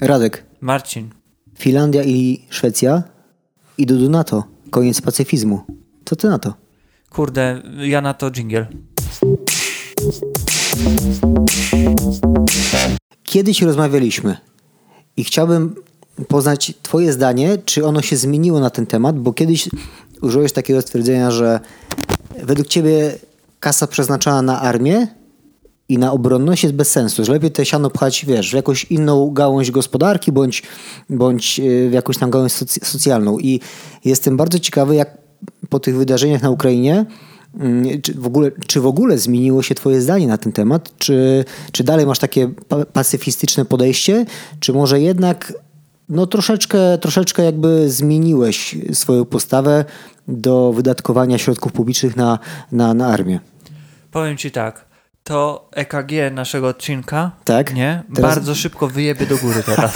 Radek, Marcin. Finlandia i Szwecja idą do NATO. Koniec pacyfizmu. Co ty na to? Kurde, ja na to dżingiel. Kiedyś rozmawialiśmy i chciałbym poznać Twoje zdanie, czy ono się zmieniło na ten temat, bo kiedyś użyłeś takiego stwierdzenia, że według Ciebie kasa przeznaczona na armię i na obronność jest bez sensu, że lepiej te siano pchać, wiesz, w jakąś inną gałąź gospodarki bądź, bądź y, w jakąś tam gałąź soc- socjalną. I jestem bardzo ciekawy, jak po tych wydarzeniach na Ukrainie mm, czy w, ogóle, czy w ogóle zmieniło się Twoje zdanie na ten temat? Czy, czy dalej masz takie pa- pacyfistyczne podejście? Czy może jednak no troszeczkę, troszeczkę jakby zmieniłeś swoją postawę do wydatkowania środków publicznych na, na, na armię? Powiem ci tak. To EKG naszego odcinka, Tak? nie? Teraz- Bardzo szybko wyjebie do góry teraz.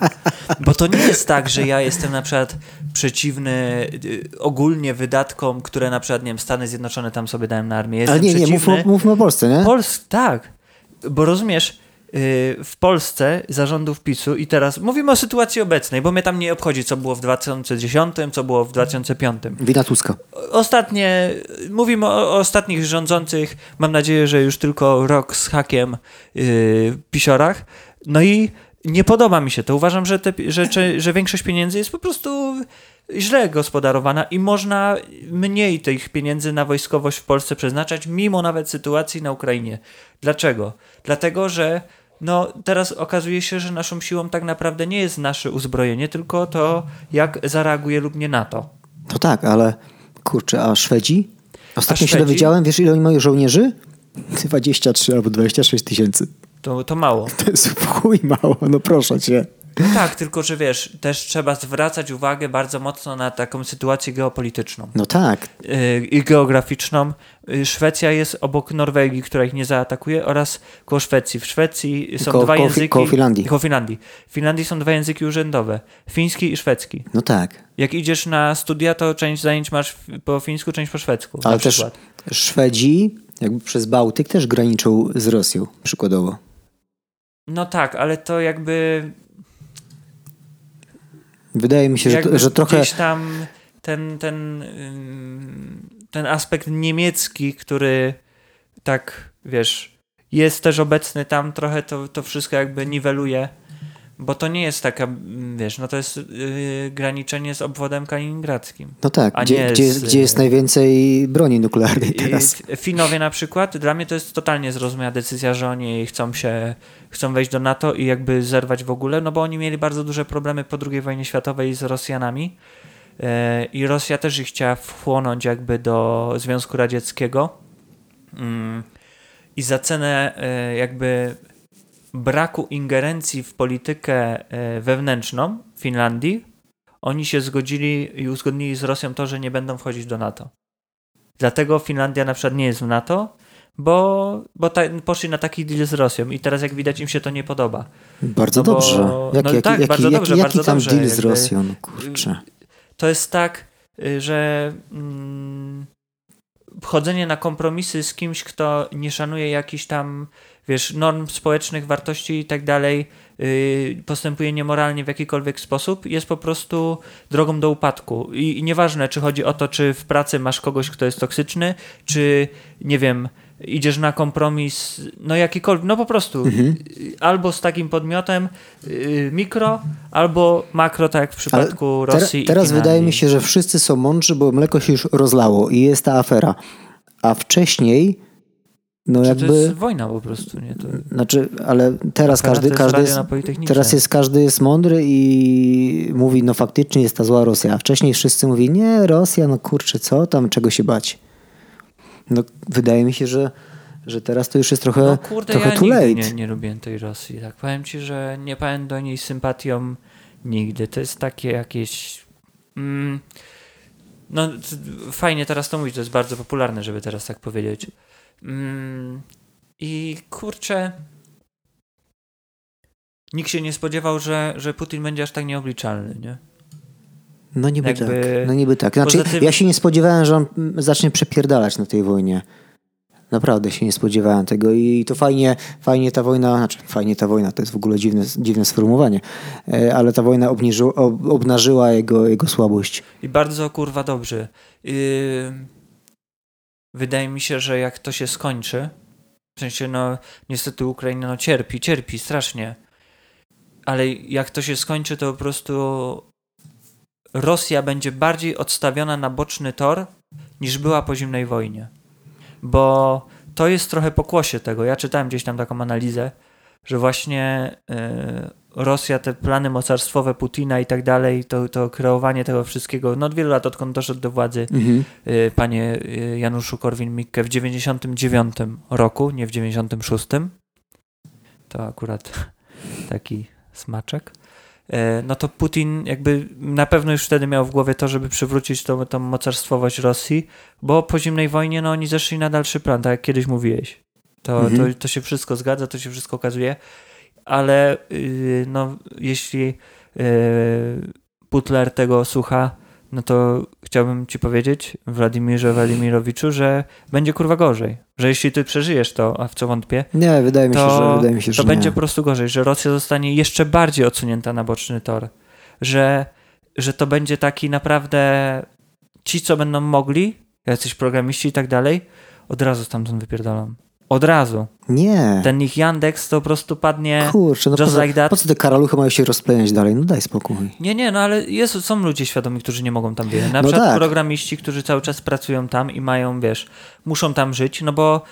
Bo to nie jest tak, że ja jestem na przykład przeciwny y, ogólnie wydatkom, które na przykład, nie wiem, Stany Zjednoczone tam sobie dałem na armię. Jestem Ale nie, nie, mówmy, mówmy o Polsce, nie? Pols tak, bo rozumiesz, w Polsce zarządów PiSu i teraz mówimy o sytuacji obecnej, bo mnie tam nie obchodzi, co było w 2010, co było w 2005. Wina Tuska. Ostatnie, mówimy o, o ostatnich rządzących, mam nadzieję, że już tylko rok z hakiem yy, pisiorach. No i nie podoba mi się to. Uważam, że, te, że, że większość pieniędzy jest po prostu źle gospodarowana i można mniej tych pieniędzy na wojskowość w Polsce przeznaczać, mimo nawet sytuacji na Ukrainie. Dlaczego? Dlatego, że no, teraz okazuje się, że naszą siłą tak naprawdę nie jest nasze uzbrojenie, tylko to, jak zareaguje lub nie NATO. To tak, ale kurczę, a Szwedzi? Ostatnio się Szwedzi? dowiedziałem, wiesz ile oni mają żołnierzy? 23 albo 26 tysięcy. To, to mało. To jest chuj mało, no proszę cię. No tak, tylko że wiesz, też trzeba zwracać uwagę bardzo mocno na taką sytuację geopolityczną No tak, yy, i geograficzną. Yy, Szwecja jest obok Norwegii, która ich nie zaatakuje, oraz koło Szwecji. W Szwecji są Koło- dwa Fi- języki. koło Finlandii. Koło Finlandii. W Finlandii są dwa języki urzędowe: fiński i szwedzki. no tak. Jak idziesz na studia, to część zajęć masz po fińsku, część po szwedzku. Ale też przykład. Szwedzi jakby przez Bałtyk też graniczą z Rosją, przykładowo. No tak, ale to jakby Wydaje mi się, że, że trochę... gdzieś tam ten, ten, ten aspekt niemiecki, który tak, wiesz, jest też obecny tam, trochę to, to wszystko jakby niweluje, bo to nie jest taka, wiesz, no to jest yy, graniczenie z obwodem kaliningradzkim. No tak, a gdzie, nie gdzie, z- gdzie jest najwięcej broni nuklearnej teraz. Finowie na przykład, dla mnie to jest totalnie zrozumiała decyzja, że oni chcą się, chcą wejść do NATO i jakby zerwać w ogóle, no bo oni mieli bardzo duże problemy po II wojnie światowej z Rosjanami e, i Rosja też ich chciała wchłonąć jakby do Związku Radzieckiego Mm. i za cenę e, jakby braku ingerencji w politykę e, wewnętrzną Finlandii, oni się zgodzili i uzgodnili z Rosją to, że nie będą wchodzić do NATO. Dlatego Finlandia na przykład nie jest w NATO, bo, bo ta, poszli na taki deal z Rosją i teraz jak widać im się to nie podoba. Bardzo no bo- dobrze. Jaki, no jaki, tak, jaki, bardzo dobrze, jaki bardzo tam dobrze, deal z jakby- Rosją? No kurczę. To jest tak, y, że mm, wchodzenie na kompromisy z kimś, kto nie szanuje jakichś tam, wiesz, norm społecznych, wartości i tak dalej, y, postępuje niemoralnie w jakikolwiek sposób, jest po prostu drogą do upadku. I, I nieważne, czy chodzi o to, czy w pracy masz kogoś, kto jest toksyczny, czy nie wiem, idziesz na kompromis, no jakikolwiek, no po prostu Mhm. y, albo z takim podmiotem y, mikro, albo makro, tak jak w przypadku Rosji teraz wydaje mi się, że wszyscy są mądrzy, bo mleko się już rozlało i jest ta afera. A wcześniej, no Czy jakby... to jest wojna po prostu, nie? To... Znaczy, ale teraz każdy, każdy jest, teraz jest każdy jest mądry i mówi, no faktycznie jest ta zła Rosja. A wcześniej wszyscy mówili, nie, Rosja, no kurczę, co tam, czego się bać. No wydaje mi się, że, że teraz to już jest trochę, No kurde, trochę ja too late. nie, nie lubiłem tej Rosji. Tak powiem ci, że nie pamiętam do niej sympatią nigdy. To jest takie jakieś... Mm, no fajnie teraz to mówić, to jest bardzo popularne, żeby teraz tak powiedzieć. Mm, I kurczę... Nikt się nie spodziewał, że, że Putin będzie aż tak nieobliczalny, nie? No niby Jakby- tak. No niby tak. Znaczy, tym- ja się nie spodziewałem, że on mm, zacznie przepierdalać na tej wojnie. Naprawdę się nie spodziewałem tego i to fajnie, fajnie ta wojna, znaczy fajnie ta wojna, to jest w ogóle dziwne, dziwne sformułowanie, e, ale ta wojna obniżyła, ob, obnażyła jego, jego słabość. I bardzo kurwa dobrze. Yy... Wydaje mi się, że jak to się skończy, w sensie no niestety Ukraina no cierpi, cierpi strasznie, ale jak to się skończy, to po prostu Rosja będzie bardziej odstawiona na boczny tor niż była po zimnej wojnie. Bo to jest trochę pokłosie tego. Ja czytałem gdzieś tam taką analizę, że właśnie y, Rosja, te plany mocarstwowe Putina i tak dalej, to, to kreowanie tego wszystkiego, no od wielu lat odkąd doszedł do władzy Mhm. y, panie y, Januszu Korwin-Mikke w 99 roku, nie w 96. To akurat taki smaczek. E, No to Putin jakby na pewno już wtedy miał w głowie to, żeby przywrócić tą, tą mocarstwowość Rosji, bo po zimnej wojnie no oni zeszli na dalszy plan, tak jak kiedyś mówiłeś. To, Mhm. to, to się wszystko zgadza, to się wszystko okazuje, ale yy, no jeśli yy, Butler tego słucha, no to chciałbym ci powiedzieć, Władimirze Władimirowiczu, że będzie kurwa gorzej. Że jeśli ty przeżyjesz to, a w co wątpię, Nie, wydaje mi się, to, że, wydaje mi się, że to będzie nie. po prostu gorzej, że Rosja zostanie jeszcze bardziej odsunięta na boczny tor. Że, że to będzie taki naprawdę ci, co będą mogli, jacyś programiści i tak dalej, od razu stamtąd wypierdolą. Od razu. Nie. Ten ich Yandex to po prostu padnie. Kurczę, no just co, like that. po co te karaluchy mają się rozpleniać dalej? No daj spokój. Nie, nie, no ale jest, są ludzie świadomi, którzy nie mogą tam wjechać. Na No przykład tak. programiści, którzy cały czas pracują tam i mają, wiesz, muszą tam żyć, no bo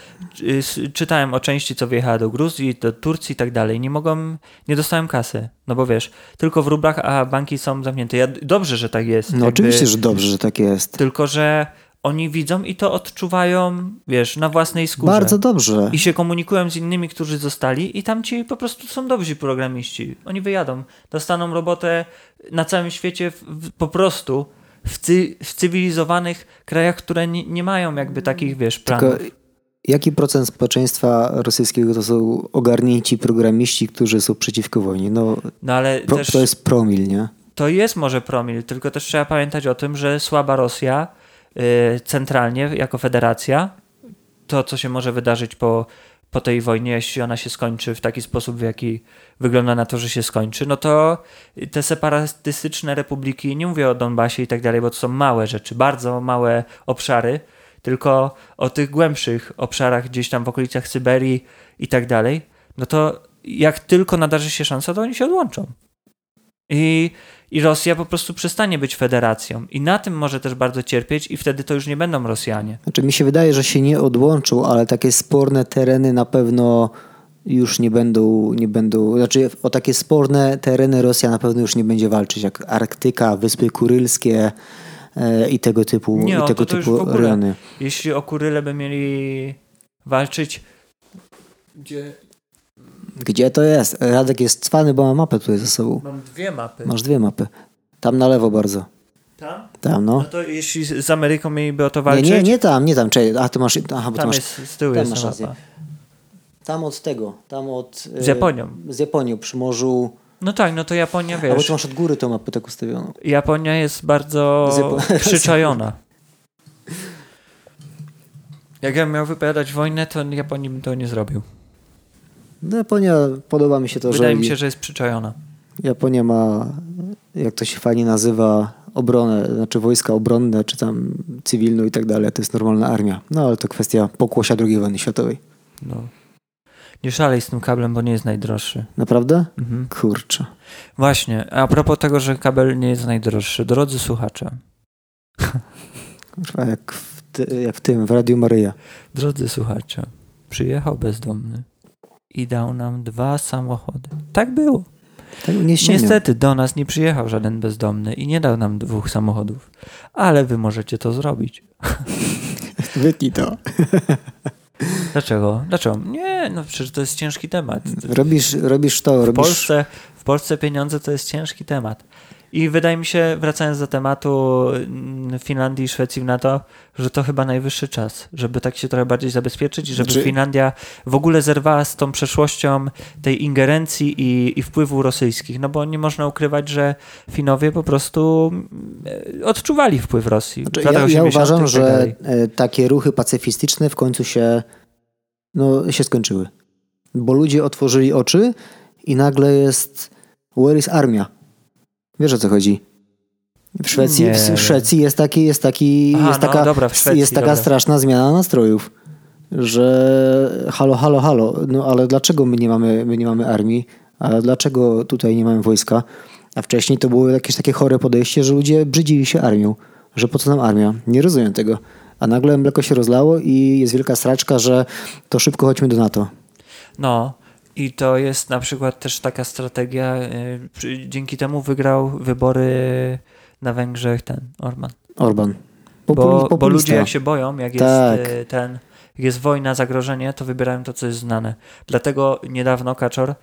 y, czytałem o części, co wyjechała do Gruzji, do Turcji i tak dalej. Nie mogą, nie dostałem kasy, no bo wiesz, tylko w rublach, a banki są zamknięte. Ja, dobrze, że tak jest. No jakby- oczywiście, że dobrze, że tak jest. Tylko, że oni widzą i to odczuwają, wiesz, na własnej skórze. Bardzo dobrze. I się komunikują z innymi, którzy zostali, i tam ci po prostu są dobrzy programiści. Oni wyjadą, dostaną robotę na całym świecie w, po prostu w, cy, w cywilizowanych krajach, które nie, nie mają jakby takich, wiesz, planów. Tylko jaki procent społeczeństwa rosyjskiego to są ogarnięci programiści, którzy są przeciwko wojnie? No No ale pro, też to jest promil, nie? to jest może promil, tylko też trzeba pamiętać o tym, że słaba Rosja centralnie jako federacja, to co się może wydarzyć po, po tej wojnie, jeśli ona się skończy w taki sposób, w jaki wygląda na to, że się skończy, no to te separatystyczne republiki, nie mówię o Donbasie i tak dalej, bo to są małe rzeczy, bardzo małe obszary, tylko o tych głębszych obszarach gdzieś tam w okolicach Syberii i tak dalej, no to jak tylko nadarzy się szansa, to oni się odłączą. I, I Rosja po prostu przestanie być federacją. I na tym może też bardzo cierpieć, i wtedy to już nie będą Rosjanie. Znaczy mi się wydaje, że się nie odłączą, ale takie sporne tereny na pewno już nie będą, nie będą, znaczy o takie sporne tereny Rosja na pewno już nie będzie walczyć, jak Arktyka, Wyspy Kurylskie e, i tego typu, Nie, i tego to- to typu ogóle. rejony. Jeśli o Kuryle by mieli walczyć. Gdzie? Gdzie to jest? Radek jest cwany, bo ma mapę tutaj ze sobą. Mam dwie mapy. Masz dwie mapy. Tam na lewo bardzo. Tam? Tam, no. No to jeśli z Ameryką mieliby o to Nie, walczyć. nie, nie tam, nie tam. Czekaj, a ty masz, aha, bo Tam masz, jest, z tyłu tam jest masz rację. mapa. tam od tego, tam od... e, Z Japonią. Z Japonią, przy morzu, No tak, no to Japonia, albo wiesz. ty masz od góry tą mapę tak ustawioną. Japonia jest bardzo Japo- przyczajona. Jak ja miał wypowiadać wojnę, to Japonii bym to nie zrobił. No Japonia, podoba mi się to, Wydaje że mi się, że jest przyczajona. Japonia ma, jak to się fajnie nazywa, obronę, znaczy wojska obronne, czy tam cywilną i tak dalej. To jest normalna armia. No ale to kwestia pokłosia II wojny światowej. No. Nie szalej z tym kablem, bo nie jest najdroższy. Naprawdę? Mhm. Kurczę. Właśnie, a propos tego, że kabel nie jest najdroższy. Drodzy słuchacze, Kurwa, jak w, jak w tym, w Radiu Maryja. drodzy słuchacze, przyjechał bezdomny i dał nam dwa samochody. Tak było. Tak, nie. Niestety do nas nie przyjechał żaden bezdomny i nie dał nam dwóch samochodów. Ale wy możecie to zrobić. Wytnij to. Dlaczego? Dlaczego? Nie, no przecież to jest ciężki temat. Robisz, robisz to, W robisz... Polsce, w Polsce pieniądze to jest ciężki temat. I wydaje mi się, wracając do tematu mm, Finlandii i Szwecji w NATO, że to chyba najwyższy czas, żeby tak się trochę bardziej zabezpieczyć i żeby Znaczy- Finlandia w ogóle zerwała z tą przeszłością tej ingerencji i, i wpływu rosyjskich. No bo nie można ukrywać, że Finowie po prostu mm, odczuwali wpływ Rosji. Znaczy, ja, ja 80. uważam, i tak że e, takie ruchy pacyfistyczne w końcu się no, się skończyły. Bo ludzie otworzyli oczy i nagle jest where is armia? Wiesz o co chodzi? W Szwecji, Nie w. Szwecji jest taki, jest taki, Aha, jest no taka, dobra, Szwecji, jest taka dobra. straszna zmiana nastrojów, że halo, halo, halo, no ale dlaczego my nie mamy, my nie mamy armii? A dlaczego tutaj nie mamy wojska? A wcześniej to było jakieś takie chore podejście, że ludzie brzydzili się armią, że po co nam armia? Nie rozumiem tego. A nagle mleko się rozlało i jest wielka straczka, że to szybko chodźmy do NATO. No i to jest na przykład też taka strategia, y, dzięki temu wygrał wybory na Węgrzech ten Orban. Orban. Bo, bo ludzie jak się boją, jak jest Tak. y, ten, jak jest wojna, zagrożenie, to wybierają to, co jest znane. Dlatego niedawno Kaczor y,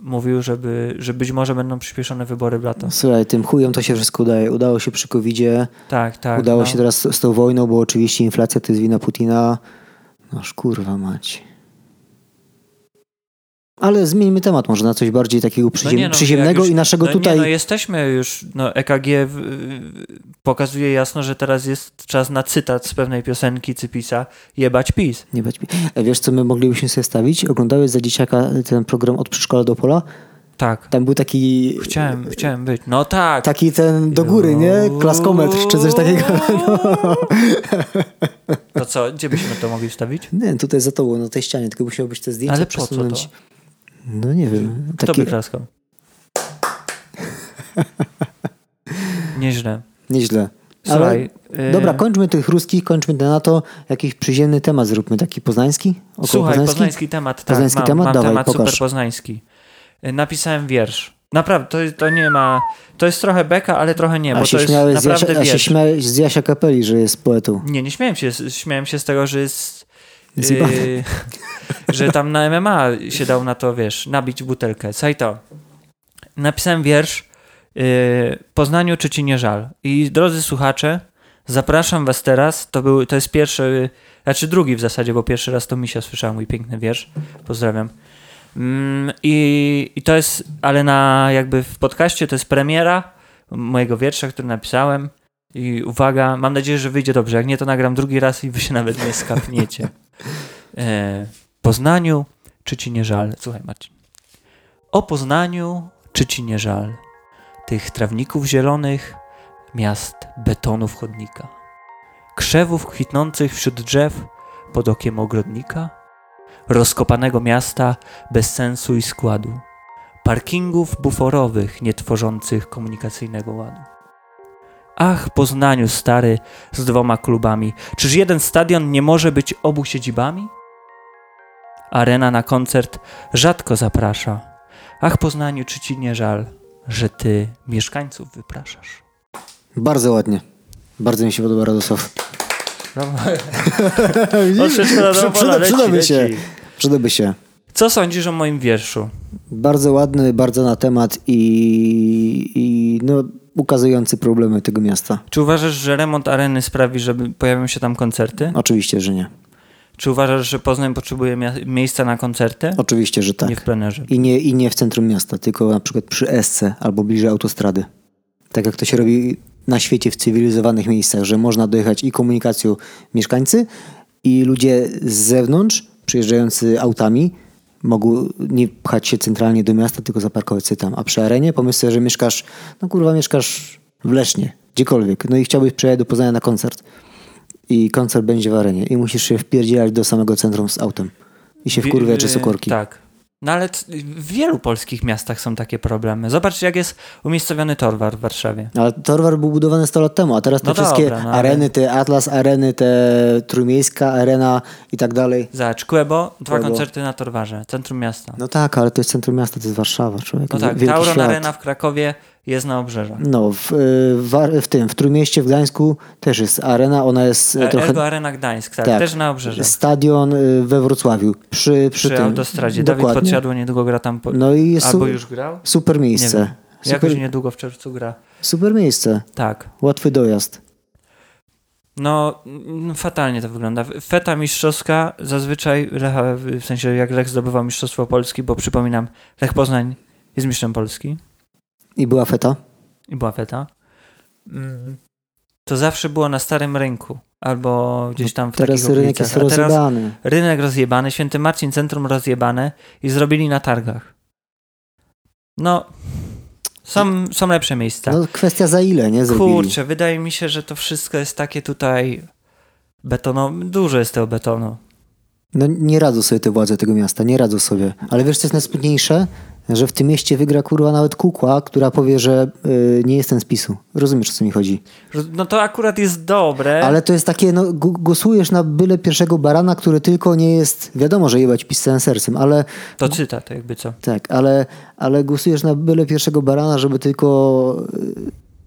mówił, żeby, że być może będą przyspieszone wybory w lato. Słuchaj, tym chujom to się wszystko udaje. Udało się przy covid Tak, tak. udało no. się teraz z, z tą wojną, bo oczywiście inflacja to jest wina Putina. Noż kurwa mać. Ale zmieńmy temat może na coś bardziej takiego przyziem, No nie, no, przyziemnego już- i naszego no tutaj... Nie, no jesteśmy już, no EKG pokazuje jasno, że teraz jest czas na cytat z pewnej piosenki Cypisa Jebać PiS. Nie bać mi. E, Wiesz, co my moglibyśmy sobie stawić? Oglądałeś za dzieciaka ten program od przedszkola do pola? Tak. Tam był taki... Chciałem, chciałem być. No tak. Taki ten do góry, nie? Klaskometr czy coś takiego. No. To co, gdzie byśmy to mogli wstawić? Nie, tutaj za tobą, na tej ścianie, tylko musiałbyś te zdjęcia Ale po co przesunąć. to? No nie wiem. Kto Takie... by klaskał? Nieźle. Nieźle. Słuchaj. Ale... y, Dobra, kończmy tych ruskich, kończmy na to. Jakiś przyziemny temat zróbmy, taki poznański? Około Słuchaj, poznański? poznański temat. Tak, Poznański mam, temat? mam Dawaj, temat pokaż. super poznański. Y, Napisałem wiersz. Naprawdę, to, to nie ma... To jest trochę beka, ale trochę nie, A bo się, to jest z naprawdę Jasia, a się śmiałeś z Jasia Kapeli, że jest poetą. Nie, nie śmiałem się. Śmiałem się z tego, że jest... Yy, że tam na MMA się dał na to, wiesz, nabić butelkę. Słuchaj to. Napisałem wiersz yy, Poznaniu czy ci nie żal. I drodzy słuchacze, zapraszam was teraz. To, był, to jest pierwszy, znaczy drugi w zasadzie, bo pierwszy raz to Misia słyszała mój piękny wiersz. Pozdrawiam. I, I to jest, ale na jakby w podcaście to jest premiera mojego wiersza, który napisałem. I uwaga, mam nadzieję, że wyjdzie dobrze. Jak nie, to nagram drugi raz i wy się nawet nie skapniecie. E, Poznaniu, czy ci nie żal? Słuchaj, Marcin. O Poznaniu, czy ci nie żal? Tych trawników zielonych, miast betonów chodnika, krzewów kwitnących wśród drzew pod okiem ogrodnika, rozkopanego miasta bez sensu i składu, parkingów buforowych nie tworzących komunikacyjnego ładu. Ach, Poznaniu stary z dwoma klubami, czyż jeden stadion nie może być obu siedzibami? Arena na koncert rzadko zaprasza. Ach, Poznaniu, czy ci nie żal, że ty mieszkańców wypraszasz? Bardzo ładnie. Bardzo mi się podoba Radosław. O, wszystko na Przy- domu, przyda- leci, przydałby się. Przydałby się. Co sądzisz o moim wierszu? Bardzo ładny, bardzo na temat i, i no, ukazujący problemy tego miasta. Czy uważasz, że remont areny sprawi, że pojawią się tam koncerty? Oczywiście, że nie. Czy uważasz, że Poznań potrzebuje miejsca na koncerty? Oczywiście, że tak. Nie w plenerze. I nie, I nie w centrum miasta, tylko na przykład przy Esce albo bliżej autostrady. Tak jak to się robi na świecie w cywilizowanych miejscach, że można dojechać i komunikacją mieszkańcy i ludzie z zewnątrz przyjeżdżający autami mogą nie pchać się centralnie do miasta, tylko zaparkować sobie tam. A przy arenie pomyśl sobie, że mieszkasz, no kurwa, mieszkasz w Lesznie, gdziekolwiek. No i chciałbyś przyjechać do Poznania na koncert. I koncert będzie w arenie. I musisz się wpierdzielać do samego centrum z autem. I się Wi- wkurwia czy sokorki. Tak. No ale w wielu polskich miastach są takie problemy. Zobaczcie, jak jest umiejscowiony Torwar w Warszawie. Ale Torwar był budowany 100 lat temu, a teraz te No wszystkie dobra, no ale- areny, te Atlas Areny, te Trójmiejska Arena i tak dalej. Zobacz, Kłebo, dwa Kłebo. koncerty na Torwarze, centrum miasta. No tak, ale to jest centrum miasta, to jest Warszawa, człowiek. No tak, wielki Tauron świat. Arena w Krakowie jest na obrzeżach. No, w, y, w, w tym, w Trójmieście w Gdańsku też jest arena, ona jest y, E, trochę... Ergo Arena Gdańsk, tak, tak. też na obrzeżach. Stadion y, we Wrocławiu, przy, przy, Przy tym. autostradzie. Dawid Dokładnie. Podsiadło niedługo gra tam. Po... No i jest Albo su- już grał? super Nie miejsce. Jakoś Super, niedługo w czerwcu gra. super miejsce, Tak. łatwy dojazd. No, fatalnie to wygląda. Feta mistrzowska zazwyczaj, Lecha, w sensie jak Lech zdobywał Mistrzostwo Polski, bo przypominam, Lech Poznań jest mistrzem Polski I była feta. i była feta, mm, to zawsze było na starym rynku. albo gdzieś tam w Teraz takich rynek okolicach. jest teraz rozjebany. rynek rozjebany, Święty Marcin Centrum rozjebane i zrobili na targach. No, są, są lepsze miejsca. No kwestia za ile, nie? Zrobili. Kurczę, wydaje mi się, że to wszystko jest takie tutaj betono, dużo jest tego betonu. No nie radzą sobie te władze tego miasta, nie radzą sobie. Ale wiesz, co jest najsmutniejsze? Że w tym mieście wygra kurwa nawet kukła, która powie, że y, nie jestem z PiSu. Rozumiesz, o co mi chodzi. No to akurat jest dobre. Ale to jest takie, no głosujesz na byle pierwszego barana, który tylko nie jest, wiadomo, że jebać PiS całym sercem, ale To cytat, jakby co. tak, ale, ale głosujesz na byle pierwszego barana, żeby tylko... y,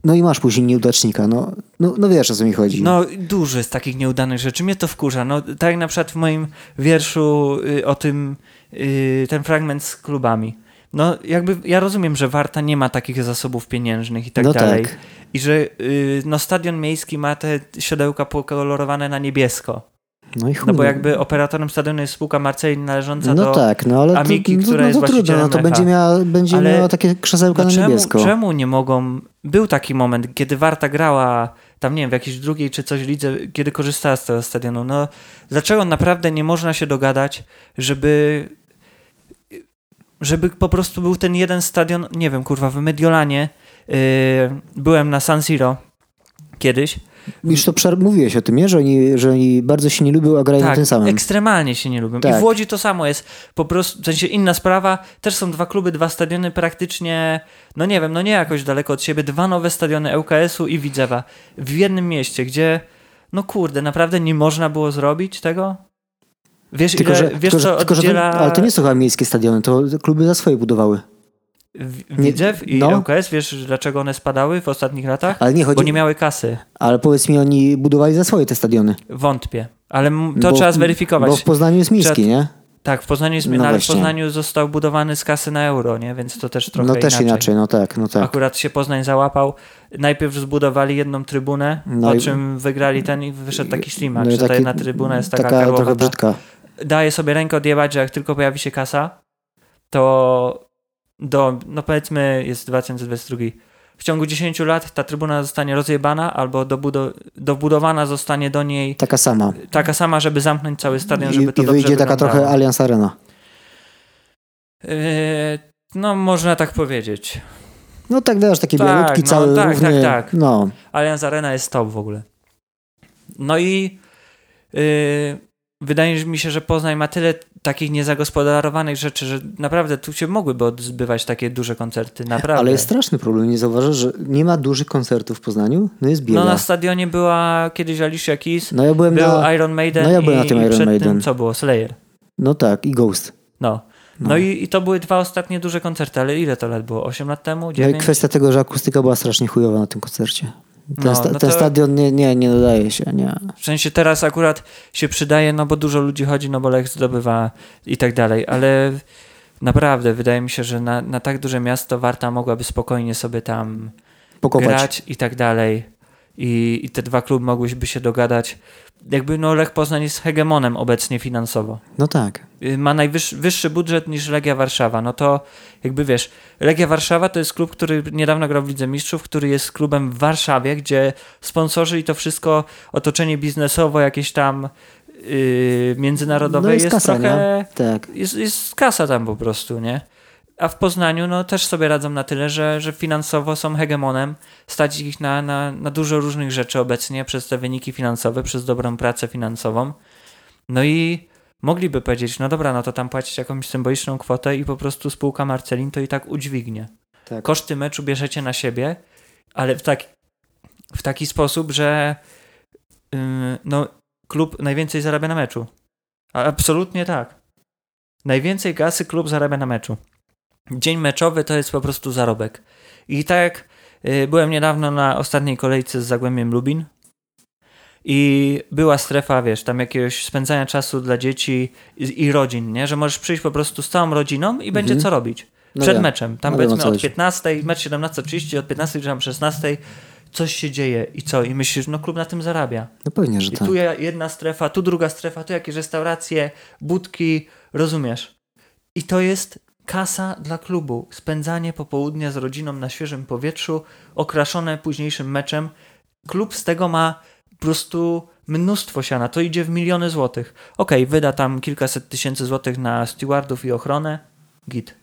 No i masz później nieudacznika, no, no, no wiesz, o co mi chodzi. No, dużo jest takich nieudanych rzeczy. Mnie to wkurza. No, tak jak na przykład w moim wierszu y, o tym, y, ten fragment z klubami. No, jakby ja rozumiem, że Warta nie ma takich zasobów pieniężnych i tak No dalej. tak. I że y, no, stadion miejski ma te siodełka pokolorowane na niebiesko. No i chuj. No bo jakby operatorem stadionu jest spółka Marcelin należąca No do... tak, no ale Amiki, to, która no, jest to trudno, właścicielem no to będzie miała, będzie Ale- miała takie krzesełka No na czemu, niebiesko. czemu nie mogą... Był taki moment, kiedy Warta grała tam, nie wiem, w jakiejś drugiej czy coś lidze, kiedy korzystała z tego stadionu. No, dlaczego naprawdę nie można się dogadać, żeby żeby po prostu był ten jeden stadion, nie wiem, kurwa, w Mediolanie yy, byłem na San Siro kiedyś. Już to mówiłeś o tym, nie? Że oni, że oni bardzo się nie lubią, a grają Tak, tym samym. ekstremalnie się nie lubią. I Tak. w Łodzi to samo jest. Po prostu, w sensie inna sprawa, też są dwa kluby, dwa stadiony praktycznie, no nie wiem, no nie jakoś daleko od siebie, dwa nowe stadiony ŁKS-u i Widzewa w jednym mieście, gdzie, no kurde, naprawdę nie można było zrobić tego? Wiesz, Tylko, ile, że, wiesz tylko, co tylko, że to, oddziela ale to nie są chyba miejskie stadiony, to kluby za swoje budowały. Widzew i no. ŁKS? Wiesz, dlaczego one spadały w ostatnich latach? Ale nie chodzi, Bo nie miały kasy. ale powiedz mi, oni budowali za swoje te stadiony. Wątpię. Ale to Bo- trzeba zweryfikować. Bo w Poznaniu jest miejski, Trzeba- nie? Tak, w Poznaniu jest, No no ale w. Poznaniu został budowany z kasy na euro, nie? Więc to też trochę No też inaczej. no tak, no tak. Akurat się Poznań załapał. Najpierw zbudowali jedną trybunę, No po i- czym wygrali ten i wyszedł taki ślimak, No że ta taki- jedna trybuna jest taka, taka trochę brzydka. Daje sobie rękę odjebać, że jak tylko pojawi się kasa, to do, no powiedzmy jest 2022. W ciągu 10 lat ta trybuna zostanie rozjebana albo dobudo- dobudowana zostanie do niej Taka sama. taka sama, żeby zamknąć cały stadion, I, żeby to i wyjdzie taka trochę Allianz Arena. Yy, no, można tak powiedzieć. No tak wiesz, taki Tak, białutki no, cały tak, równy. tak, tak. No, Allianz Arena jest top w ogóle. No i yy, wydaje mi się, że Poznań ma tyle takich niezagospodarowanych rzeczy, że naprawdę tu się mogłyby odbywać takie duże koncerty, naprawdę. ale jest straszny problem. Nie zauważasz, że nie ma dużych koncertów w Poznaniu? No jest bieda. No No, na stadionie była kiedyś Alicia Keys, ja byłem był na... Iron Maiden no ja byłem i, na tym Iron przed Maiden. tym co było? Slayer. No tak, i Ghost. No. No, No. i, i to były dwa ostatnie duże koncerty, ale ile to lat było? 8 lat temu? No i 9? kwestia tego, że akustyka była strasznie chujowa na tym koncercie. Ten, No, sta- no ten stadion nie, nie, nie nadaje się, nie. W sensie teraz akurat się przydaje, no bo dużo ludzi chodzi, no bo Lech zdobywa i tak dalej, ale naprawdę wydaje mi się, że na, na tak duże miasto Warta mogłaby spokojnie sobie tam Pokopać. grać i tak dalej. I, I te dwa kluby mogłyby się dogadać. Jakby no Lech Poznań jest hegemonem obecnie finansowo. No tak. Y, Ma najwyższy wyższy budżet niż Legia Warszawa. No to jakby wiesz, Legia Warszawa to jest klub, który niedawno grał w Lidze Mistrzów, który jest klubem w Warszawie, gdzie sponsorzy i to wszystko, otoczenie biznesowo jakieś tam yy, międzynarodowe No jest, jest kasa, trochę... Tak. Jest, jest kasa tam po prostu, nie? A w Poznaniu no, też sobie radzą na tyle, że, że finansowo są hegemonem. Stać ich na, na, na dużo różnych rzeczy obecnie przez te wyniki finansowe, przez dobrą pracę finansową. No i mogliby powiedzieć, no dobra, no to tam płacić jakąś symboliczną kwotę i po prostu spółka Marcelin to i tak udźwignie. tak. Koszty meczu bierzecie na siebie, ale w, tak, w taki sposób, że yy, no, klub najwięcej zarabia na meczu. Absolutnie tak. Najwięcej kasy klub zarabia na meczu. Dzień meczowy to jest po prostu zarobek. I tak jak yy, byłem niedawno na ostatniej kolejce z Zagłębiem Lubin i była strefa, wiesz, tam jakiegoś spędzania czasu dla dzieci i, i rodzin, nie? Że możesz przyjść po prostu z całą rodziną i będzie Mhm. co robić. No Przed wiem. meczem. Tam No powiedzmy od chodzi. 15, mecz 17.30, od 15 czy tam 16 coś się dzieje i co? I myślisz, no klub na tym zarabia. No pewnie, że I tak. tu jedna strefa, tu druga strefa, tu jakieś restauracje, budki, rozumiesz? I to jest kasa dla klubu. Spędzanie popołudnia z rodziną na świeżym powietrzu, okraszone późniejszym meczem. Klub z tego ma prostu mnóstwo siana, to idzie w miliony złotych. Okej, wyda tam kilkaset tysięcy złotych na stewardów i ochronę, git.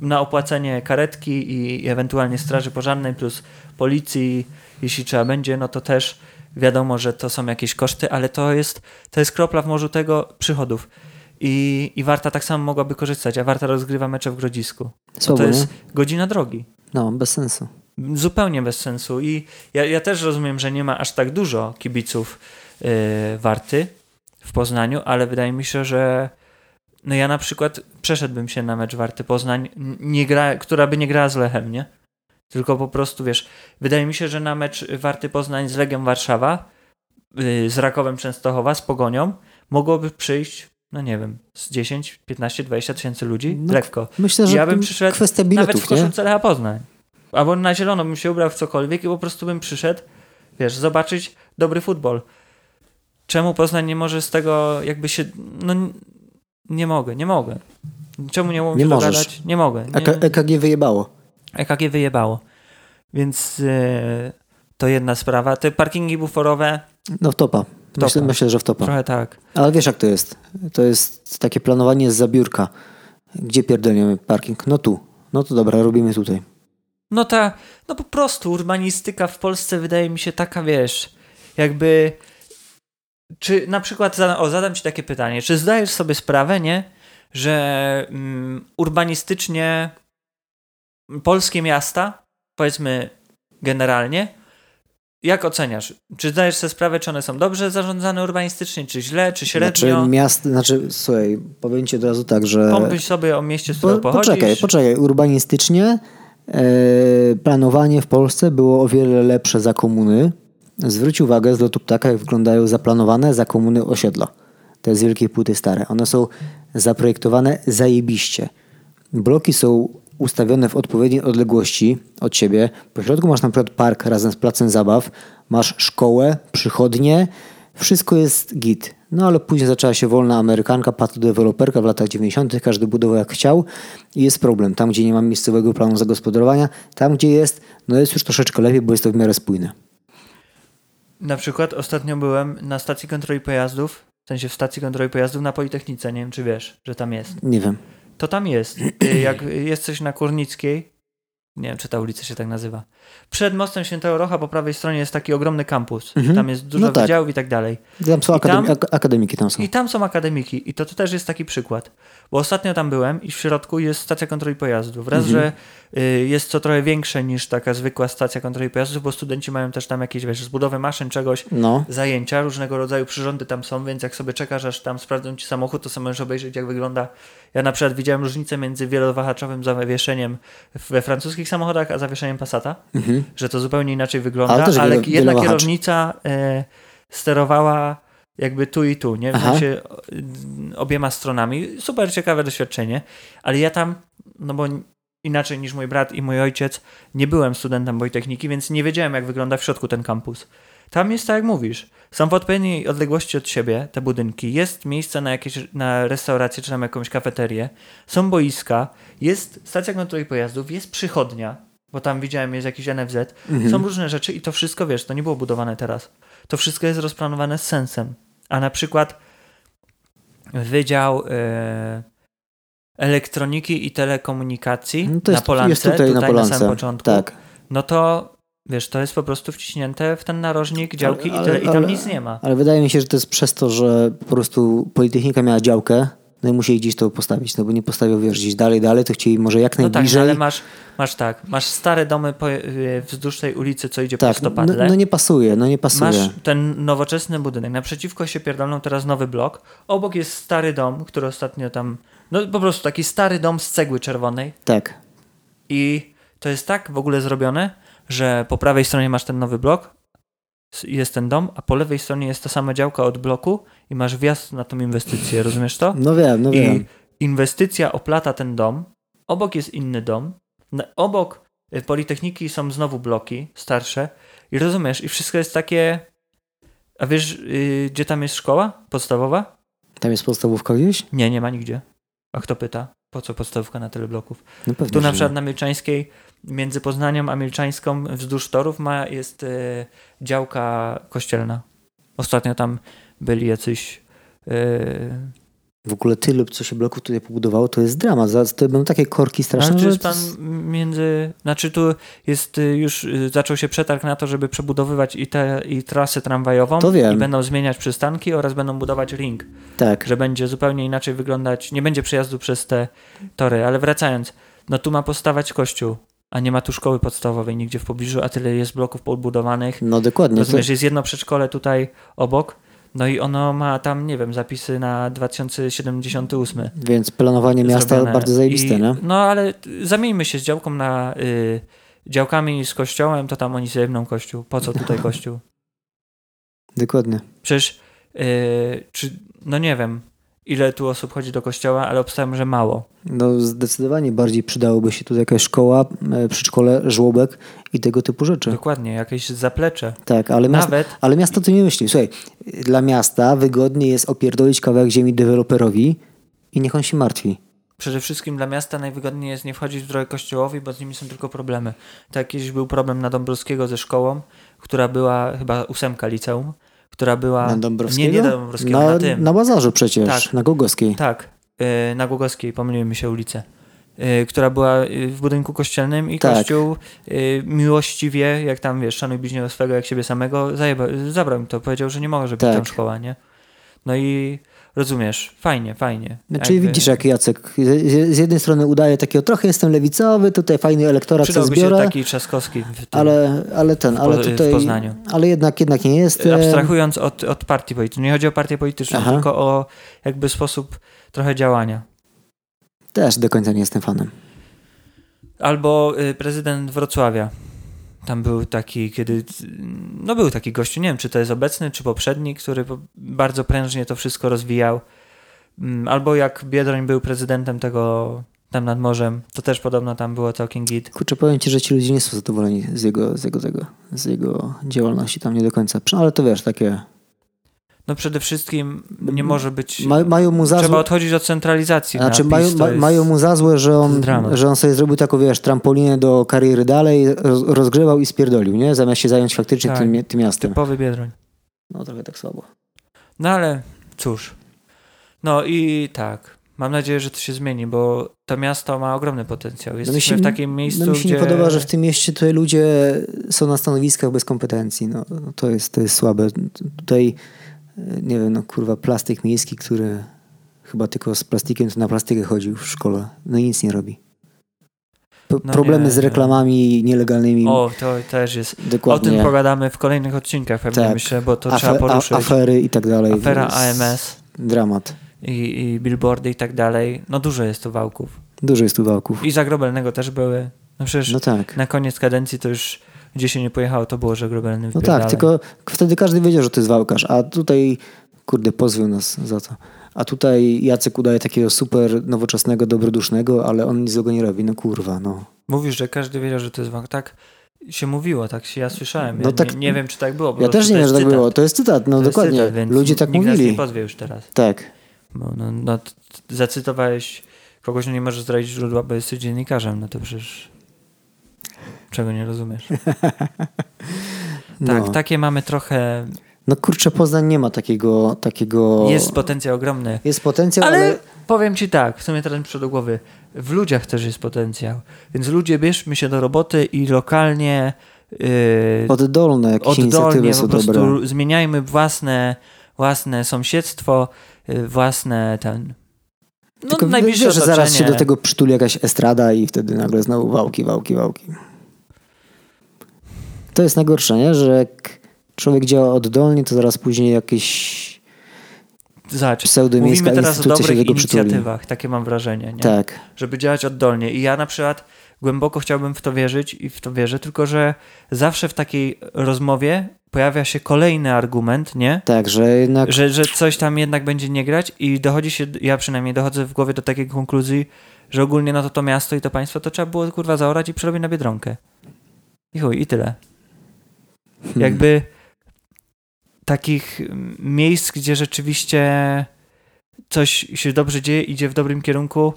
Na opłacenie karetki i ewentualnie straży pożarnej plus policji, jeśli trzeba będzie, no to też wiadomo, że to są jakieś koszty, ale to jest, to jest kropla w morzu tego przychodów. I, I Warta tak samo mogłaby korzystać, a Warta rozgrywa mecze w Grodzisku. No Słabo, to nie? jest godzina drogi. No, bez sensu. Zupełnie bez sensu. I ja, ja też rozumiem, że nie ma aż tak dużo kibiców yy, Warty w Poznaniu, ale wydaje mi się, że no ja na przykład przeszedłbym się na mecz Warty Poznań, nie gra, która by nie grała z Lechem, nie? Tylko po prostu, wiesz, wydaje mi się, że na mecz Warty Poznań z Legią Warszawa, yy, z Rakowem Częstochowa, z Pogonią, mogłoby przyjść, no nie wiem, z 10, 15, 20 tysięcy ludzi, No, lekko. Myślę, że Ja bym przyszedł kwestia Nawet w biletów, koszulce Lecha Poznań. Albo na zielono bym się ubrał w cokolwiek i po prostu bym przyszedł, wiesz, zobaczyć dobry futbol. Czemu Poznań nie może z tego jakby się... No nie mogę, nie mogę. Czemu nie mogę Nie się możesz. dogadać? Nie mogę. Nie, EKG wyjebało. EKG wyjebało. Więc e, to jedna sprawa. Te parkingi buforowe, No w topa. Myślę, myślę, że w topa. trochę tak. Ale wiesz jak to jest? To jest takie planowanie z zabiórka. Gdzie pierdolniemy parking? No tu. No to dobra, robimy tutaj. No ta, no po prostu urbanistyka w Polsce wydaje mi się taka, wiesz, jakby czy na przykład, o zadam ci takie pytanie, czy zdajesz sobie sprawę, nie, że mm, urbanistycznie polskie miasta, powiedzmy generalnie, jak oceniasz? Czy zdajesz sobie sprawę, czy one są dobrze zarządzane urbanistycznie, czy źle, czy średnio? Znaczy miast, znaczy słuchaj, powiem ci od razu tak, że... Pomyśl sobie o mieście, z Po, pochodzisz. poczekaj, poczekaj. Urbanistycznie e, planowanie w Polsce było o wiele lepsze za komuny. Zwróć uwagę z lotu ptaka, jak wyglądają zaplanowane za komuny osiedla. Te z wielkiej płyty stare. One są zaprojektowane zajebiście. Bloki są ustawione w odpowiedniej odległości od siebie. Po środku masz na przykład park razem z placem zabaw, masz szkołę, przychodnie, wszystko jest git. No ale później zaczęła się wolna amerykanka, patodeweloperka w latach 90., każdy budował jak chciał i jest problem. Tam, gdzie nie ma miejscowego planu zagospodarowania, tam, gdzie jest, no jest już troszeczkę lepiej, bo jest to w miarę spójne. Na przykład ostatnio byłem na stacji kontroli pojazdów, w sensie w stacji kontroli pojazdów na Politechnice, nie wiem czy wiesz, że tam jest. Nie wiem. To tam jest. Y, Jak jesteś na Kurnickiej, nie wiem czy ta ulica się tak nazywa, przed mostem Świętego Rocha po prawej stronie jest taki ogromny kampus. Mhm. Tam jest dużo No tak. wydziałów i tak dalej. Tam są akademi- tam- ak- akademiki tam są. I tam są akademiki i to, to też jest taki przykład. Bo ostatnio tam byłem i w środku jest stacja kontroli pojazdów. Raz, Mhm. że y, jest to trochę większe niż taka zwykła stacja kontroli pojazdów, bo studenci mają też tam jakieś, wiesz, zbudowę maszyn, czegoś, No, zajęcia, różnego rodzaju przyrządy tam są, więc jak sobie czekasz, aż tam sprawdzą ci samochód, to sobie możesz obejrzeć, jak wygląda. Ja na przykład widziałem różnicę między wielowahaczowym zawieszeniem we francuskich samochodach, a zawieszeniem Passata, mhm. że to zupełnie inaczej wygląda, Ale ale jedna kierownica e, sterowała jakby tu i tu, nie? W sensie obiema stronami. Super ciekawe doświadczenie, ale ja tam, no bo inaczej niż mój brat i mój ojciec, nie byłem studentem Politechniki, więc nie wiedziałem, jak wygląda w środku ten kampus. Tam jest tak, jak mówisz. Są w odpowiedniej odległości od siebie te budynki. Jest miejsce na jakieś na restaurację czy tam jakąś kafeterię. Są boiska. Jest stacja kontroli pojazdów. Jest przychodnia, bo tam widziałem jest jakiś NFZ. Mhm. Są różne rzeczy i to wszystko, wiesz, to nie było budowane teraz. To wszystko jest rozplanowane z sensem. A na przykład Wydział e, Elektroniki i Telekomunikacji No na Polance, jest tutaj, na Polance. samym początku, Tak. no to wiesz, to jest po prostu wciśnięte w ten narożnik działki Ale- i, tyle, i tam ale- nic nie ma. Ale wydaje mi się, że to jest przez to, że po prostu Politechnika miała działkę, no i musieli gdzieś to postawić, no bo nie postawił, wiesz, gdzieś dalej, dalej, to chcieli może jak No tak, no najbliżej. ale masz, masz tak, masz stare domy po, y, wzdłuż tej ulicy, co idzie tak, prosto no, padle. no nie pasuje, no nie pasuje. Masz ten nowoczesny budynek. Naprzeciwko się pierdolną teraz nowy blok. Obok jest stary dom, który ostatnio tam. No po prostu taki stary dom z cegły czerwonej. Tak. I to jest tak w ogóle zrobione, że po prawej stronie masz ten nowy blok, jest ten dom, a po lewej stronie jest ta sama działka od bloku i masz wjazd na tą inwestycję. Rozumiesz to? No wiem, no I wiem. inwestycja oplata ten dom. Obok jest inny dom. Obok y, Politechniki są znowu bloki starsze. I rozumiesz, i wszystko jest takie. A wiesz, y, gdzie tam jest szkoła podstawowa? Tam jest podstawówka gdzieś? Nie, nie ma nigdzie. A kto pyta? Po co podstawówka na tyle bloków? No pewnie, Tu na przykład nie. na Milczańskiej, między Poznaniem a Milczańską, wzdłuż torów ma, jest y, działka kościelna. Ostatnio tam byli jacyś yy, W ogóle tyle, co się bloków tutaj pobudowało, to jest dramat. To będą takie korki straszne, że jest jest- między. Znaczy, tu jest y, już y, zaczął się przetarg na to, żeby przebudowywać i, te, i trasę tramwajową. To wiem. I będą zmieniać przystanki oraz będą budować ring. Tak, Że będzie zupełnie inaczej wyglądać. Nie będzie przejazdu przez te tory. Ale wracając, no tu ma postawać kościół, a nie ma tu szkoły podstawowej nigdzie w pobliżu, a tyle jest bloków podbudowanych. no dokładnie. To, Rozumiesz, jest jedno przedszkole tutaj obok. No i ono ma tam, nie wiem, zapisy na 2078. więc planowanie miasta zrobione. bardzo zajebiste, I, nie? No ale zamieńmy się z działką na y, działkami z kościołem, to tam oni sobie jebną kościół. Po co tutaj kościół? Dokładnie. Przecież, y, czy, no nie wiem, ile tu osób chodzi do kościoła, ale obstawiam, że mało. No zdecydowanie bardziej przydałoby się tutaj jakaś szkoła, e, przedszkole, żłobek i tego typu rzeczy. Dokładnie, jakieś zaplecze. Tak, ale miasto, Nawet, ale miasto to nie myśli. Słuchaj, dla miasta wygodniej jest opierdolić kawałek ziemi deweloperowi i niech on się martwi. przede wszystkim dla miasta najwygodniej jest nie wchodzić w drogę kościołowi, bo z nimi są tylko problemy. Tak kiedyś był problem na Dąbrowskiego ze szkołą, która była chyba ósemka liceum, która była... Na Dąbrowskiego? Nie, nie na Dąbrowskiego, na, na tym. na Bazarzu przecież, Tak. na Gogowskiej. Tak, y, na Głogowskiej, pomyliły mi się ulice. y, Która była y, w budynku kościelnym i Tak. kościół miłościwie, jak tam wiesz, szanuj bliźniego swego jak siebie samego, zajeba, zabrał mi to, powiedział, że nie może być Tak. tam szkoła, nie? No i rozumiesz, fajnie, fajnie. Czyli Jakby widzisz, jak Jacek z, jednej strony udaje takiego, trochę jestem lewicowy, tutaj fajny elektorat co Przydałby się zbiorę, taki Trzaskowski w tym, ale, ale ten, ale Po- w tutaj, Poznaniu. ale jednak, jednak nie jest. abstrahując od, od partii politycznej. Nie chodzi o partię polityczną, Aha. tylko o jakby sposób trochę działania. Też do końca nie jestem fanem. Albo y, prezydent Wrocławia. Tam był taki, kiedy. No, był taki gościu, nie wiem, czy to jest obecny, czy poprzedni, który bardzo prężnie to wszystko rozwijał. Mm, Albo jak Biedroń był prezydentem tego tam nad morzem, to też podobno tam było całkiem git. Kurczę, powiem ci, że ci ludzie nie są zadowoleni z jego, z jego, tego, z jego działalności tam nie do końca. Ale to wiesz, takie... No przede wszystkim nie może być. Ma, mają mu za Trzeba odchodzić od centralizacji. znaczy na mają, PiS, mają mu za złe, że on, dramat. że on sobie zrobił taką, wiesz, trampolinę do kariery dalej, roz, rozgrzewał i spierdolił, nie? Zamiast się zająć faktycznie Tak. tym, tym miastem. Typowy Biedroń. No trochę tak słabo. No ale cóż. No i tak. Mam nadzieję, że to się zmieni, bo to miasto ma ogromny potencjał. Jesteśmy się- w takim miejscu, No mi się gdzie... nie podoba, że w tym mieście tutaj ludzie są na stanowiskach bez kompetencji. No, no to, jest, to jest słabe. Tutaj, nie wiem, no kurwa, plastyk miejski, który chyba tylko z plastikiem to na plastykę chodził w szkole. No i nic nie robi. P- No problemy nie, z nie. reklamami nielegalnymi. O, to też jest. O dokładnie. tym pogadamy w kolejnych odcinkach pewnie, Tak. myślę, bo to Afe- trzeba poruszyć. a, afery i tak dalej. Afera AMS Dramat. i, i billboardy i tak dalej. No dużo jest tu wałków. Dużo jest tu wałków. I za Grobelnego też były. No przecież No tak. na koniec kadencji to już gdzie się nie pojechało, to było, że Grobelny No tak, tylko wtedy każdy wiedział, że to jest wałkarz, a tutaj, kurde, pozwił nas za to. A tutaj Jacek udaje takiego super nowoczesnego, dobrodusznego, ale on nic złego nie robi. No kurwa, no. Mówisz, że każdy wiedział, że to jest wałk. Tak się mówiło, tak się ja słyszałem. No Ja tak- nie, nie wiem, czy tak było. Ja też nie wiem, że tak cytat. było. To jest cytat, no To dokładnie. cytat, Ludzie tak nikt nas mówili. nie pozwie już teraz. Tak. Bo no, no, zacytowałeś kogoś, no nie możesz zdradzić źródła, bo jesteś dziennikarzem, no to przecież czego nie rozumiesz. Tak, No. takie mamy trochę, no kurczę, Poznań nie ma takiego, takiego... jest potencjał ogromny. jest potencjał, Ale, ale... powiem ci tak, w sumie teraz mi przyszło głowy, w ludziach też jest potencjał. Więc ludzie, bierzmy się do roboty i lokalnie yy, Oddolne jakieś oddolnie inicjatywy po są prostu dobre. zmieniajmy własne, własne sąsiedztwo, yy, własne ten... No, Tylko najbliższe wiesz, że zaraz się do tego przytuli jakaś estrada i wtedy nagle znowu wałki, wałki, wałki. To jest najgorsze, nie? Że jak człowiek działa oddolnie, to zaraz później jakieś Zobacz, mówimy teraz o dobrych tego przytuli. inicjatywach, takie mam wrażenie, nie? Tak. żeby działać oddolnie. I ja na przykład głęboko chciałbym w to wierzyć i w to wierzę, tylko że zawsze w takiej rozmowie pojawia się kolejny argument, nie? Tak, że jednak Że, że coś tam jednak będzie nie grać i dochodzi się, ja przynajmniej dochodzę w głowie do takiej konkluzji, że ogólnie no to to miasto i to państwo to trzeba było kurwa zaorać i przerobić na Biedronkę. I chuj, i tyle. hmm, Jakby takich miejsc, gdzie rzeczywiście coś się dobrze dzieje, idzie w dobrym kierunku,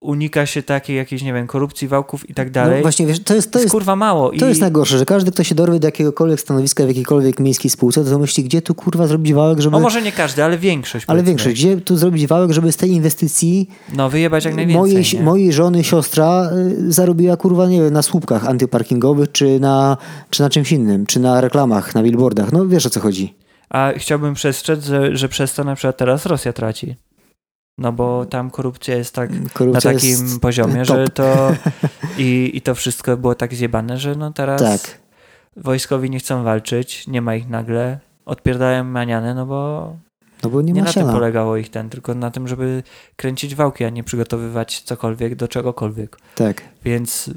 unika się takiej jakiejś, nie wiem, korupcji, wałków i tak dalej. No właśnie, wiesz, to jest, to jest kurwa mało. to I jest najgorsze, że każdy, kto się dorwie do jakiegokolwiek stanowiska w jakiejkolwiek miejskiej spółce, to myśli, gdzie tu kurwa zrobić wałek, żeby... o może nie każdy, ale większość. Ale powiedzmy. większość, gdzie tu zrobić wałek, żeby z tej inwestycji No wyjebać jak najwięcej. mojej, nie? mojej żony siostra y, zarobiła kurwa, nie wiem, na słupkach antyparkingowych, czy na, czy na czymś innym, czy na reklamach, na billboardach. No wiesz o co chodzi. A chciałbym przestrzec, że, że przez to na przykład teraz Rosja traci. No bo tam korupcja jest tak Korupcja na takim poziomie, top. że to i, i to wszystko było tak zjebane, że no teraz Tak. wojskowi nie chcą walczyć, nie ma ich nagle, odpierdają maniane, no bo No bo nie, nie na tym siana. polegało ich ten, tylko na tym, żeby kręcić wałki, a nie przygotowywać cokolwiek do czegokolwiek. Tak. Więc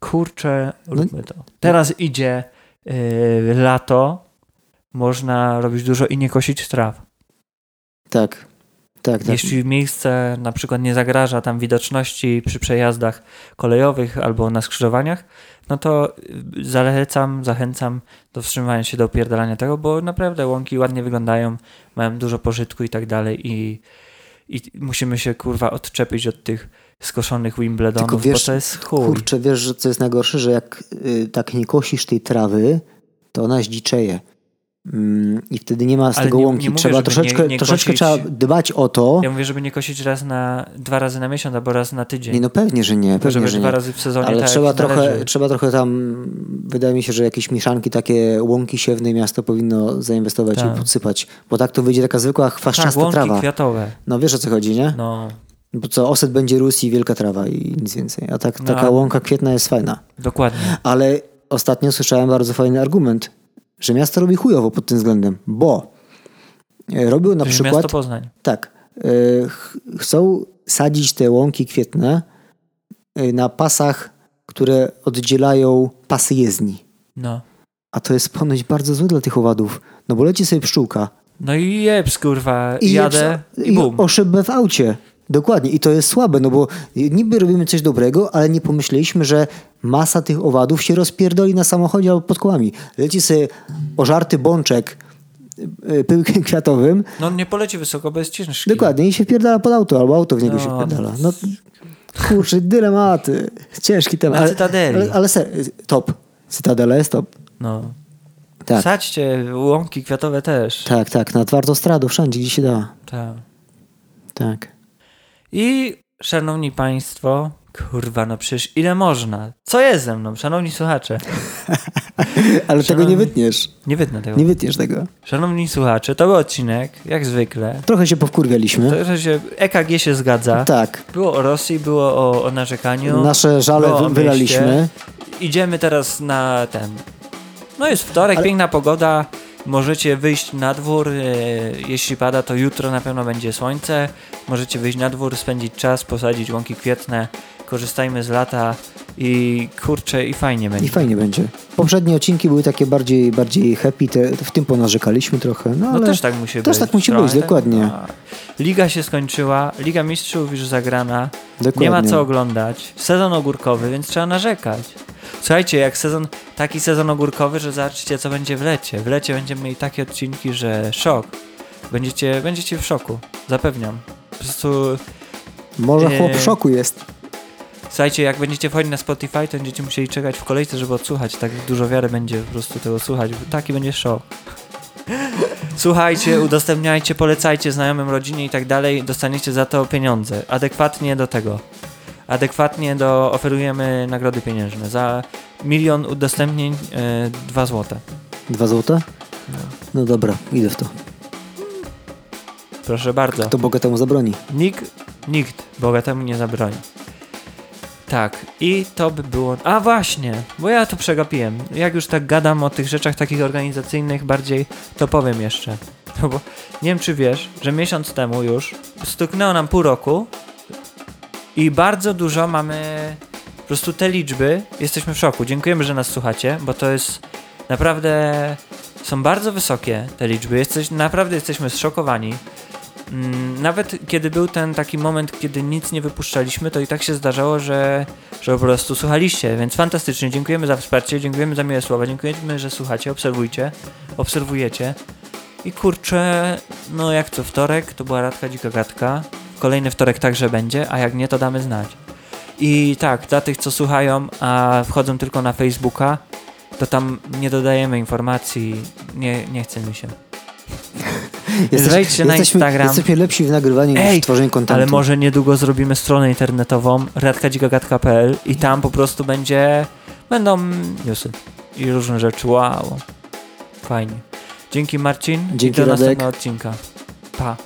kurczę, No- róbmy to. Teraz idzie yy, lato, można robić dużo i nie kosić traw. Tak. Tak, tak. Jeśli miejsce na przykład nie zagraża tam widoczności przy przejazdach kolejowych albo na skrzyżowaniach, no to y, zalecam, zachęcam do wstrzymania się do opierdalania tego, bo naprawdę łąki ładnie wyglądają, mają dużo pożytku i tak dalej i, i musimy się kurwa odczepić od tych skoszonych Wimbledonów, Tylko wiesz, bo to jest chuj. Kurczę, wiesz, co jest najgorsze, że jak y, tak nie kosisz tej trawy, to ona zdziczeje. Mm, I wtedy nie ma z Ale tego nie- łąki. nie mówię, trzeba troszeczkę, nie- nie troszeczkę kosić- trzeba dbać o to. Ja mówię, żeby nie kosić raz na, dwa razy na miesiąc albo raz na tydzień. Nie, no pewnie, że nie, pewnie, żeby że dwa nie. razy w sezonie Ale tak trzeba trochę, należy. trzeba trochę tam, wydaje mi się, że jakieś mieszanki, takie łąki siewne miasto powinno zainwestować Tak. i podsypać. Bo tak to wyjdzie taka zwykła Tak, chwaszczasta łąki trawa. kwiatowe. No wiesz o co chodzi, nie? No, Bo co, oset będzie rósł i wielka trawa i nic więcej. A tak, No, taka ale- łąka kwietna jest fajna. dokładnie. Ale ostatnio słyszałem bardzo fajny argument, że miasto robi chujowo pod tym względem, bo e, robią na Że przykład... Miasto Poznań. Tak. e, ch- Chcą sadzić te łąki kwietne e, na pasach, które oddzielają pasy jezdni. No. A to jest ponoć bardzo złe dla tych owadów. No bo leci sobie pszczółka No i jebs, kurwa, i jadę je- i bum. o szybę w aucie. Dokładnie. I to jest słabe, no bo niby robimy coś dobrego, ale nie pomyśleliśmy, że masa tych owadów się rozpierdoli na samochodzie albo pod kołami. Leci sobie ożarty bączek e, pyłkiem kwiatowym, No on nie poleci wysoko, bo jest ciężki. Dokładnie, i się wpierdala pod auto, albo auto w niego No, się wpierdala. No, kurczę, dylematy. Ciężki temat. Ale, Cytadeli. ale, ale ser, top. Cytadela jest top. No. Tak, Sadźcie łąki kwiatowe też. tak, tak. Na twardostradu, wszędzie, gdzie się da. Tak. Tak. I szanowni państwo, kurwa, no przecież ile można? Co jest ze mną, szanowni słuchacze? Ale tego nie Szanowni- wytniesz. Nie wytnę tego. Nie wytniesz tego. Szanowni słuchacze, to był odcinek, jak zwykle. Trochę się powkurwialiśmy. Że się EKG się zgadza. Tak. Było o Rosji, było o, o narzekaniu. Nasze żale wy- wylaliśmy. Idziemy teraz na ten. No jest wtorek, Ale- piękna pogoda. Możecie wyjść na dwór. e, Jeśli pada, to jutro na pewno będzie słońce. Możecie wyjść na dwór, spędzić czas, posadzić łąki kwietne. Korzystajmy z lata i kurczę, i fajnie będzie. I fajnie będzie. Poprzednie odcinki były takie bardziej, bardziej happy, te, w tym ponarzekaliśmy trochę. No, No ale też tak musi być. też tak musi trochę, być, dokładnie. no. Liga się skończyła, Liga Mistrzów już zagrana, dokładnie. nie ma co oglądać. Sezon ogórkowy, więc trzeba narzekać. Słuchajcie, jak sezon, taki sezon ogórkowy, że zobaczcie co będzie w lecie. W lecie będziemy mieli takie odcinki, że szok. Będziecie, będziecie w szoku, zapewniam. Po prostu, Może chłop Eee, w szoku jest. słuchajcie, jak będziecie wchodzić na Spotify, to będziecie musieli czekać w kolejce, żeby odsłuchać. Tak dużo wiary będzie po prostu tego słuchać. Taki będzie szok. Słuchajcie, udostępniajcie, polecajcie znajomym, rodzinie i tak dalej. Dostaniecie za to pieniądze. Adekwatnie do tego. Adekwatnie do oferujemy nagrody pieniężne. Za milion udostępnień e, 2 złote. Dwa złote? No dobra, idę w to. Proszę bardzo. To Boga temu zabroni. Nikt, nikt bogatemu nie zabroni. Tak, i to by było. A właśnie, bo ja to przegapiłem. Jak już tak gadam o tych rzeczach takich organizacyjnych bardziej, to powiem jeszcze. No bo nie wiem, czy wiesz, że miesiąc temu już stuknęło nam pół roku i bardzo dużo mamy. Po prostu te liczby, jesteśmy w szoku. Dziękujemy, że nas słuchacie, bo to jest naprawdę. Są bardzo wysokie te liczby. Jesteś, naprawdę jesteśmy zszokowani. Mm, Nawet kiedy był ten taki moment, kiedy nic nie wypuszczaliśmy, to i tak się zdarzało, że, że po prostu słuchaliście, więc fantastycznie. Dziękujemy za wsparcie, dziękujemy za miłe słowa, dziękujemy, że słuchacie, obserwujcie, obserwujecie. I kurczę, no jak co wtorek, to była Radka Dzika Gadka. Kolejny wtorek także będzie, a jak nie, to damy znać. I tak, dla tych, co słuchają, a wchodzą tylko na Facebooka, to tam nie dodajemy informacji, nie, nie chce mi się. Wejdźcie na jesteśmy, Instagram. Jesteśmy lepsi w nagrywaniu Ej, niż w tworzeniu kontentu. Ale może niedługo zrobimy stronę internetową radkadzikagatka.pl i tam po prostu będzie będą newsy i różne rzeczy. Wow. Fajnie. Dzięki Marcin Dzięki, i do Radek. następnego odcinka. Pa.